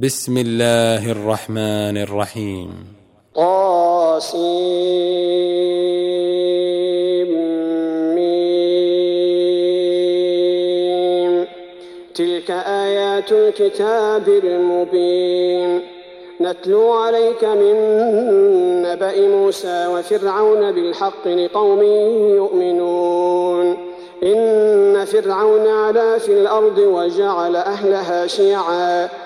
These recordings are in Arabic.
بسم الله الرحمن الرحيم. طاسيم تلك آيات الكتاب المبين. نتلو عليك من نبأ موسى وفرعون بالحق لقوم يؤمنون. إن فرعون علا في الأرض وجعل أهلها شيعاً.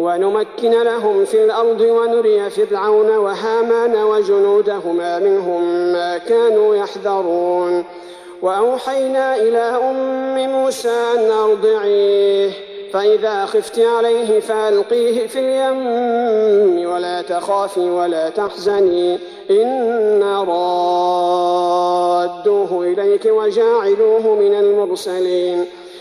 ونمكن لهم في الأرض ونري فرعون وهامان وجنودهما منهم ما كانوا يحذرون. وأوحينا إلى أم موسى أن أرضعيه فإذا خفت عليه فألقيه في اليم. ولا تخافي ولا تحزني إنا رادوه إليك وجاعلوه من المرسلين.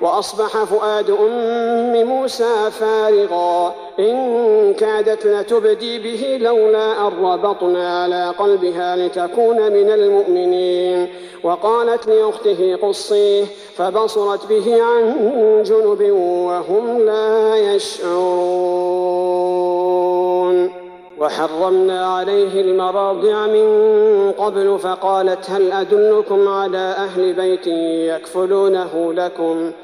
وأصبح فؤاد أم موسى فارغا. إن كادت لتبدي به لولا أن ربطنا على قلبها لتكون من المؤمنين. وقالت لأخته قصيه فبصرت به عن جنب وهم لا يشعرون. وحرمنا عليه المراضع من قبل فقالت هل أدلكم على أهل بيت يكفلونه لكم ۖ؟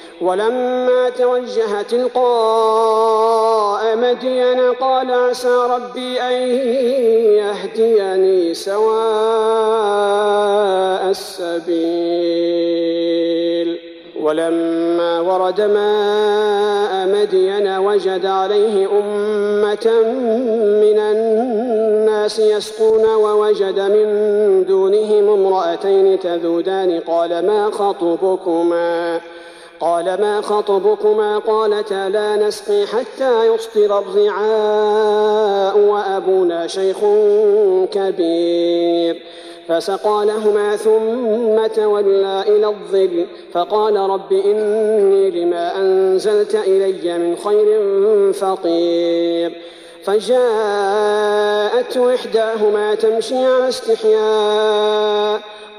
ولما توجه تلقاء مدين قال عسى ربي أن يهديني سواء السبيل. ولما ورد ماء مدين وجد عليه أمة من الناس يسقون ووجد من دونه امرأتين تذودان قال ما خطبكما؟ قال ما خطبكما؟ قالتا لا نسقي حتى يصدر الرعاء وأبونا شيخ كبير. فسقى لهما ثم تولى إلى الظل. فقال رب إني لما أنزلت إلي من خير فقير. فجاءته إحداهما تمشي على استحياء.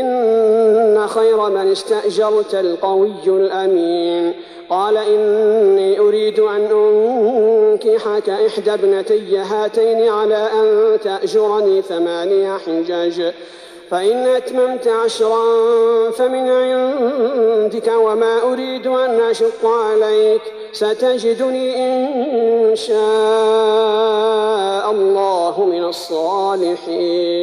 إن خير من استأجرت القوي الأمين. قال إني أريد أن أنكحك إحدى ابنتي هاتين على أن تأجرني ثمانية حجاج. فإن أتممت عشرا فمن عندك وما أريد أن أشق عليك. ستجدني إن شاء الله من الصالحين.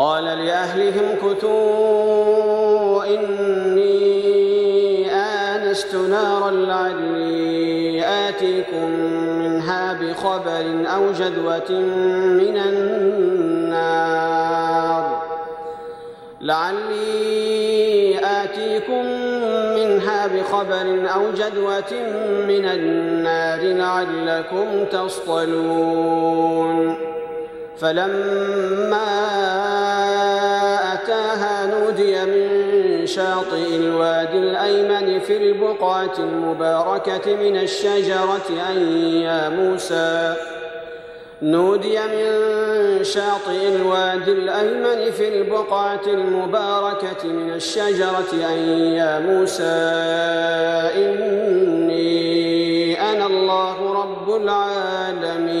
قال لأهلهم كتوا إني آنست نارا لعلي آتيكم منها بخبر أو جدوة من النار. لعلي آتيكم منها بخبر أو جدوة من النار لعلكم تصطلون. فلما أتاها نودي من شاطئ الوادي الأيمن في البقعة المباركة من الشجرة أن يا موسى. نودي من شاطئ الوادي الأيمن في البقعة المباركة من الشجرة أن يا موسى. إني أنا الله رب العالمين.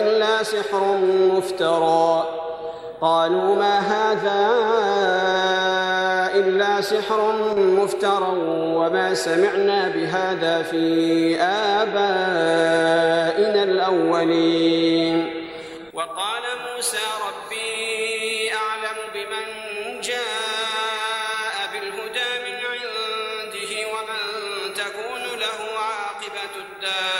إلا سحر مفترى. قالوا ما هذا إلا سحر مفترى وما سمعنا بهذا في آبائنا الأولين. وقال موسى ربي أعلم بمن جاء بالهدى من عنده ومن تكون له عاقبة الدار.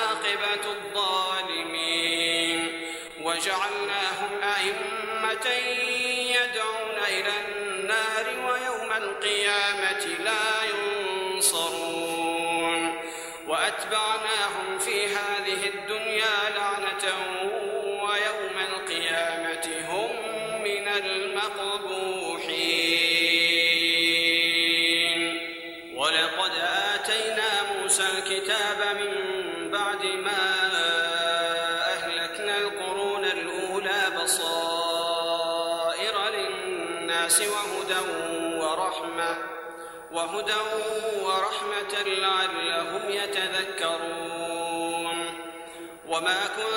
ولقد آتينا موسى الكتاب من بعد ما أهلكنا القرون الأولى بصائر للناس وهدى ورحمة وهدى ورحمة لعلهم يتذكرون. وما كنت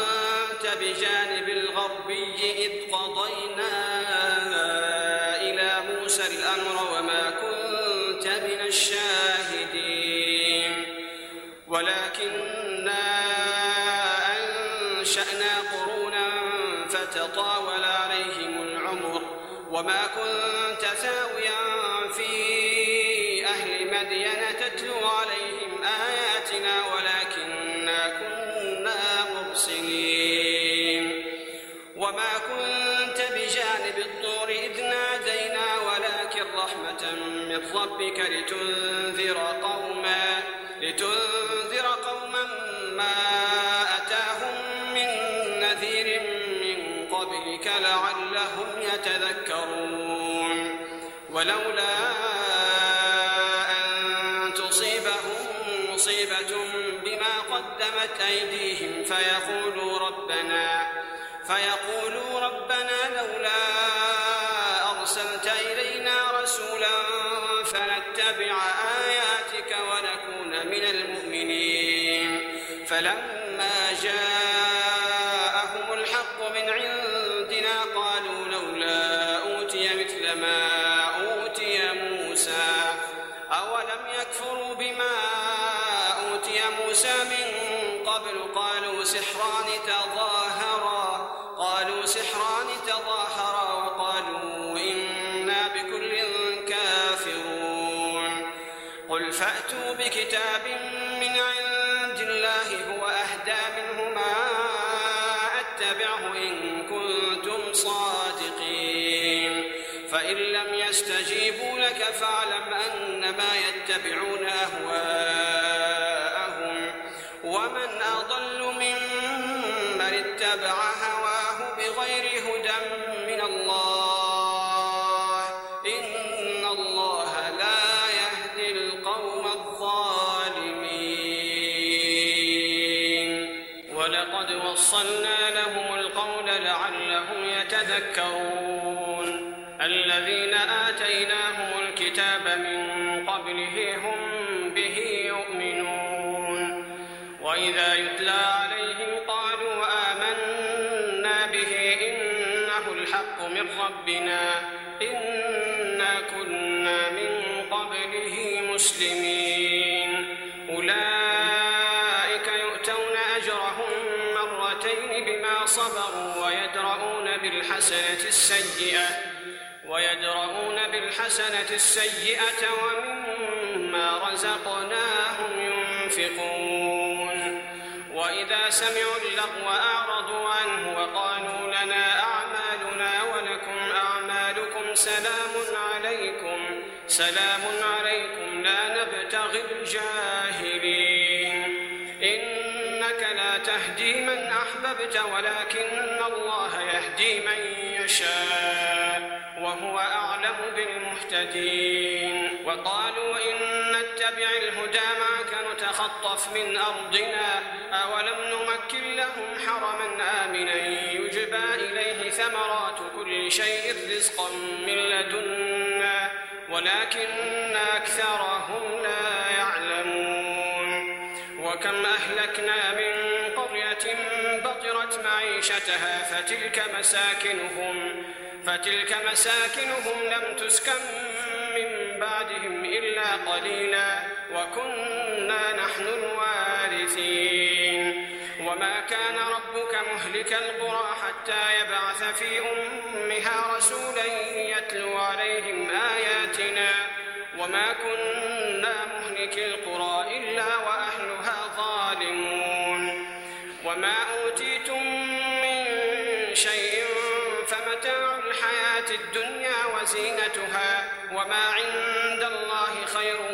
مدين تتلو عليهم آياتنا ولكننا كنا مرسلين وما كنت بجانب الطور إذ نادينا ولكن رحمة من ربك لتنذر قوما فلما أتبعه إن كنتم صادقين. فإن لم يستجيبوا لك فاعلم أنما يتبعون أهواءهم. وإذا يتلى عليهم قالوا آمنا به إنه الحق من ربنا إنا كنا من قبله مسلمين. أولئك يؤتون أجرهم مرتين بما صبروا ويدرؤون بالحسنة السيئة ويدرؤون بالحسنة السيئة ومما رزقناهم ينفقون. سمعوا اللغو أعرضوا عنه وقالوا لنا أعمالنا ولكم أعمالكم سلام عليكم سلام عليكم لا نبتغي الجاهلين. إنك لا تهدي من أحببت ولكن الله يهدي من يشاء وهو أعلم بالمهتدين. وقالوا إن نتبع الهدى معك يتخطف من أرضنا أولم نمكن لهم حرما آمنا يجبى إليه ثمرات كل شيء رزقا من لدنا ولكن أكثرهم لا يعلمون وكم أهلكنا من قرية بطرت معيشتها فتلك مساكنهم فتلك مساكنهم لم تسكن من بعدهم إلا قليلا وكنا نحن الوارثين وما كان ربك مهلك القرى حتى يبعث في أمها رسولا يتلو عليهم آياتنا وما كنا مهلك القرى إلا وأهلها ظالمون. وما أوتيتم من شيء فمتاع الحياة الدنيا وزينتها وما عند الله خير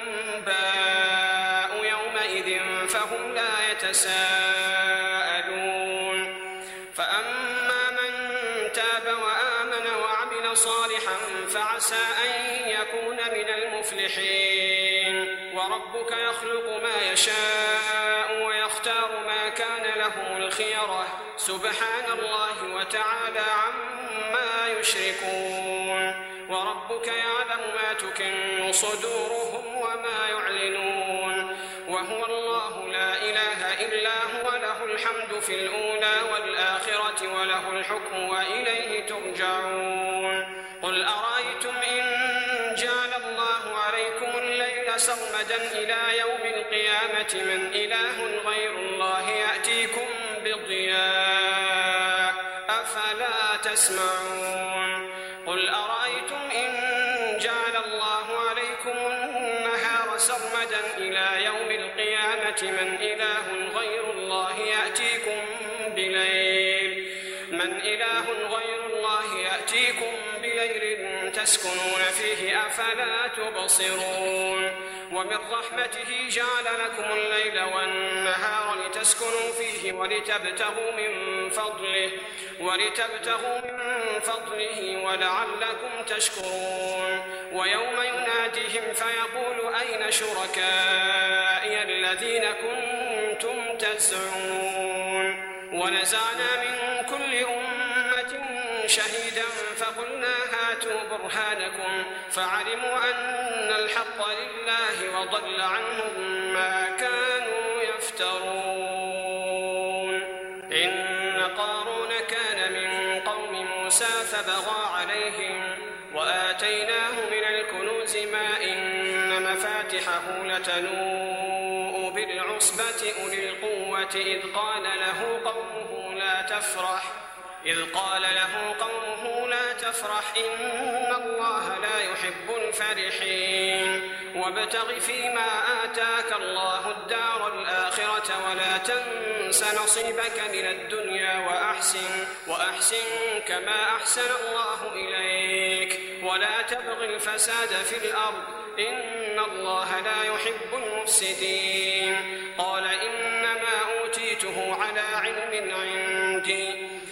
يخلق ما يشاء ويختار ما كان لهم الخيرة. سبحان الله وتعالى عما يشركون. وربك يعلم ما تكن صدورهم وما يعلنون. وهو الله لا إله إلا هو له الحمد في الأولى والآخرة وله الحكم وإليه ترجعون. قل أرأيتم إن جعل الله عليكم الليل سرمدا إلى من إله غير الله يأتيكم بضياء أفلا تسمعون؟ أفلا تبصرون. ومن رحمته جعل لكم الليل والنهار لتسكنوا فيه ولتبتغوا من فضله ولتبتغوا من فضله ولعلكم تشكرون. ويوم يناديهم فيقول أين شركائي الذين كنتم تزعمون؟ ونزعنا من كل أمة شهيدا فقلنا هاتوا برهانكم. فعلموا أن الحق لله وضل عنهم ما كانوا يفترون. إن قارون كان من قوم موسى فبغى عليهم وآتيناه من الكنوز ما إن مفاتحه لتنوء بالعصبة أولي القوة. إذ قال له قومه لا تفرح إذ قال له قومه لا تفرح. إن الله يحب الفرحين. وابتغ فيما آتاك الله الدار الآخرة ولا تنس نصيبك من الدنيا وأحسن وأحسن كما أحسن الله إليك. ولا تبغ الفساد في الأرض إن الله لا يحب المفسدين.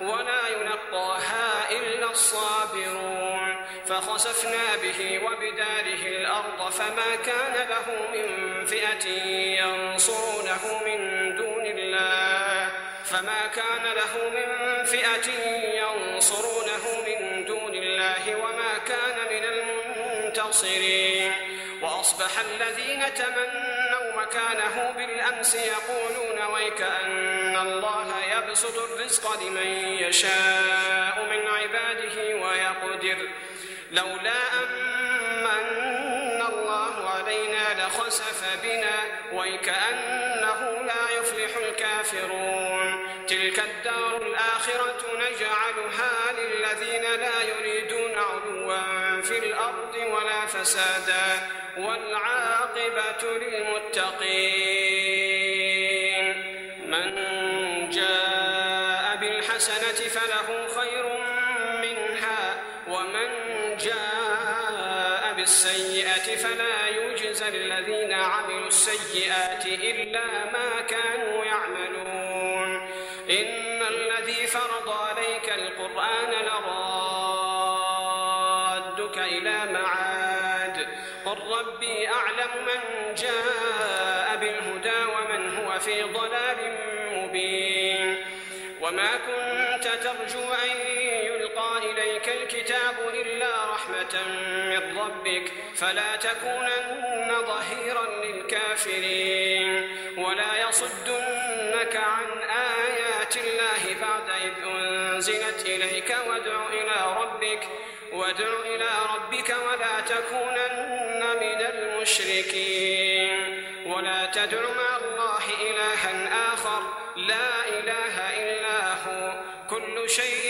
ولا يلقاها إلا الصابرون. فخسفنا به وبداره الأرض فما كان له من فئة ينصرونه من دون الله. فما كان له من فئة ينصرونه من دون الله وما كان من المنتصرين. وأصبح الذين تمنوا مكانه بالأمس يقولون ويكأن الله يبسط الرزق لمن يشاء من عباده ويقدر. لولا أمن الله علينا لخسف بنا ويكأنه لا يفلح الكافرون. تلك الدار الآخرة نجعلها للذين لا يريدون علوا في الأرض ولا فسادا والعاقبة للمتقين. السيئات إلا ما كانوا يعملون. إن الذي فرض عليك القرآن لرادك إلى معاد. قل ربي أعلم من جاء بالهدى ومن هو في ضلال مبين. وما كنت ترجو أن إليك الكتاب إلا رحمة من ربك فلا تكونن ظهيرا للكافرين. ولا يصدنك عن آيات الله بعد إذ أنزلت إليك وادع إلى ربك وادع إلى ربك ولا تكونن من المشركين. ولا تدع مع الله إلها آخر لا إله إلا هو كل شيء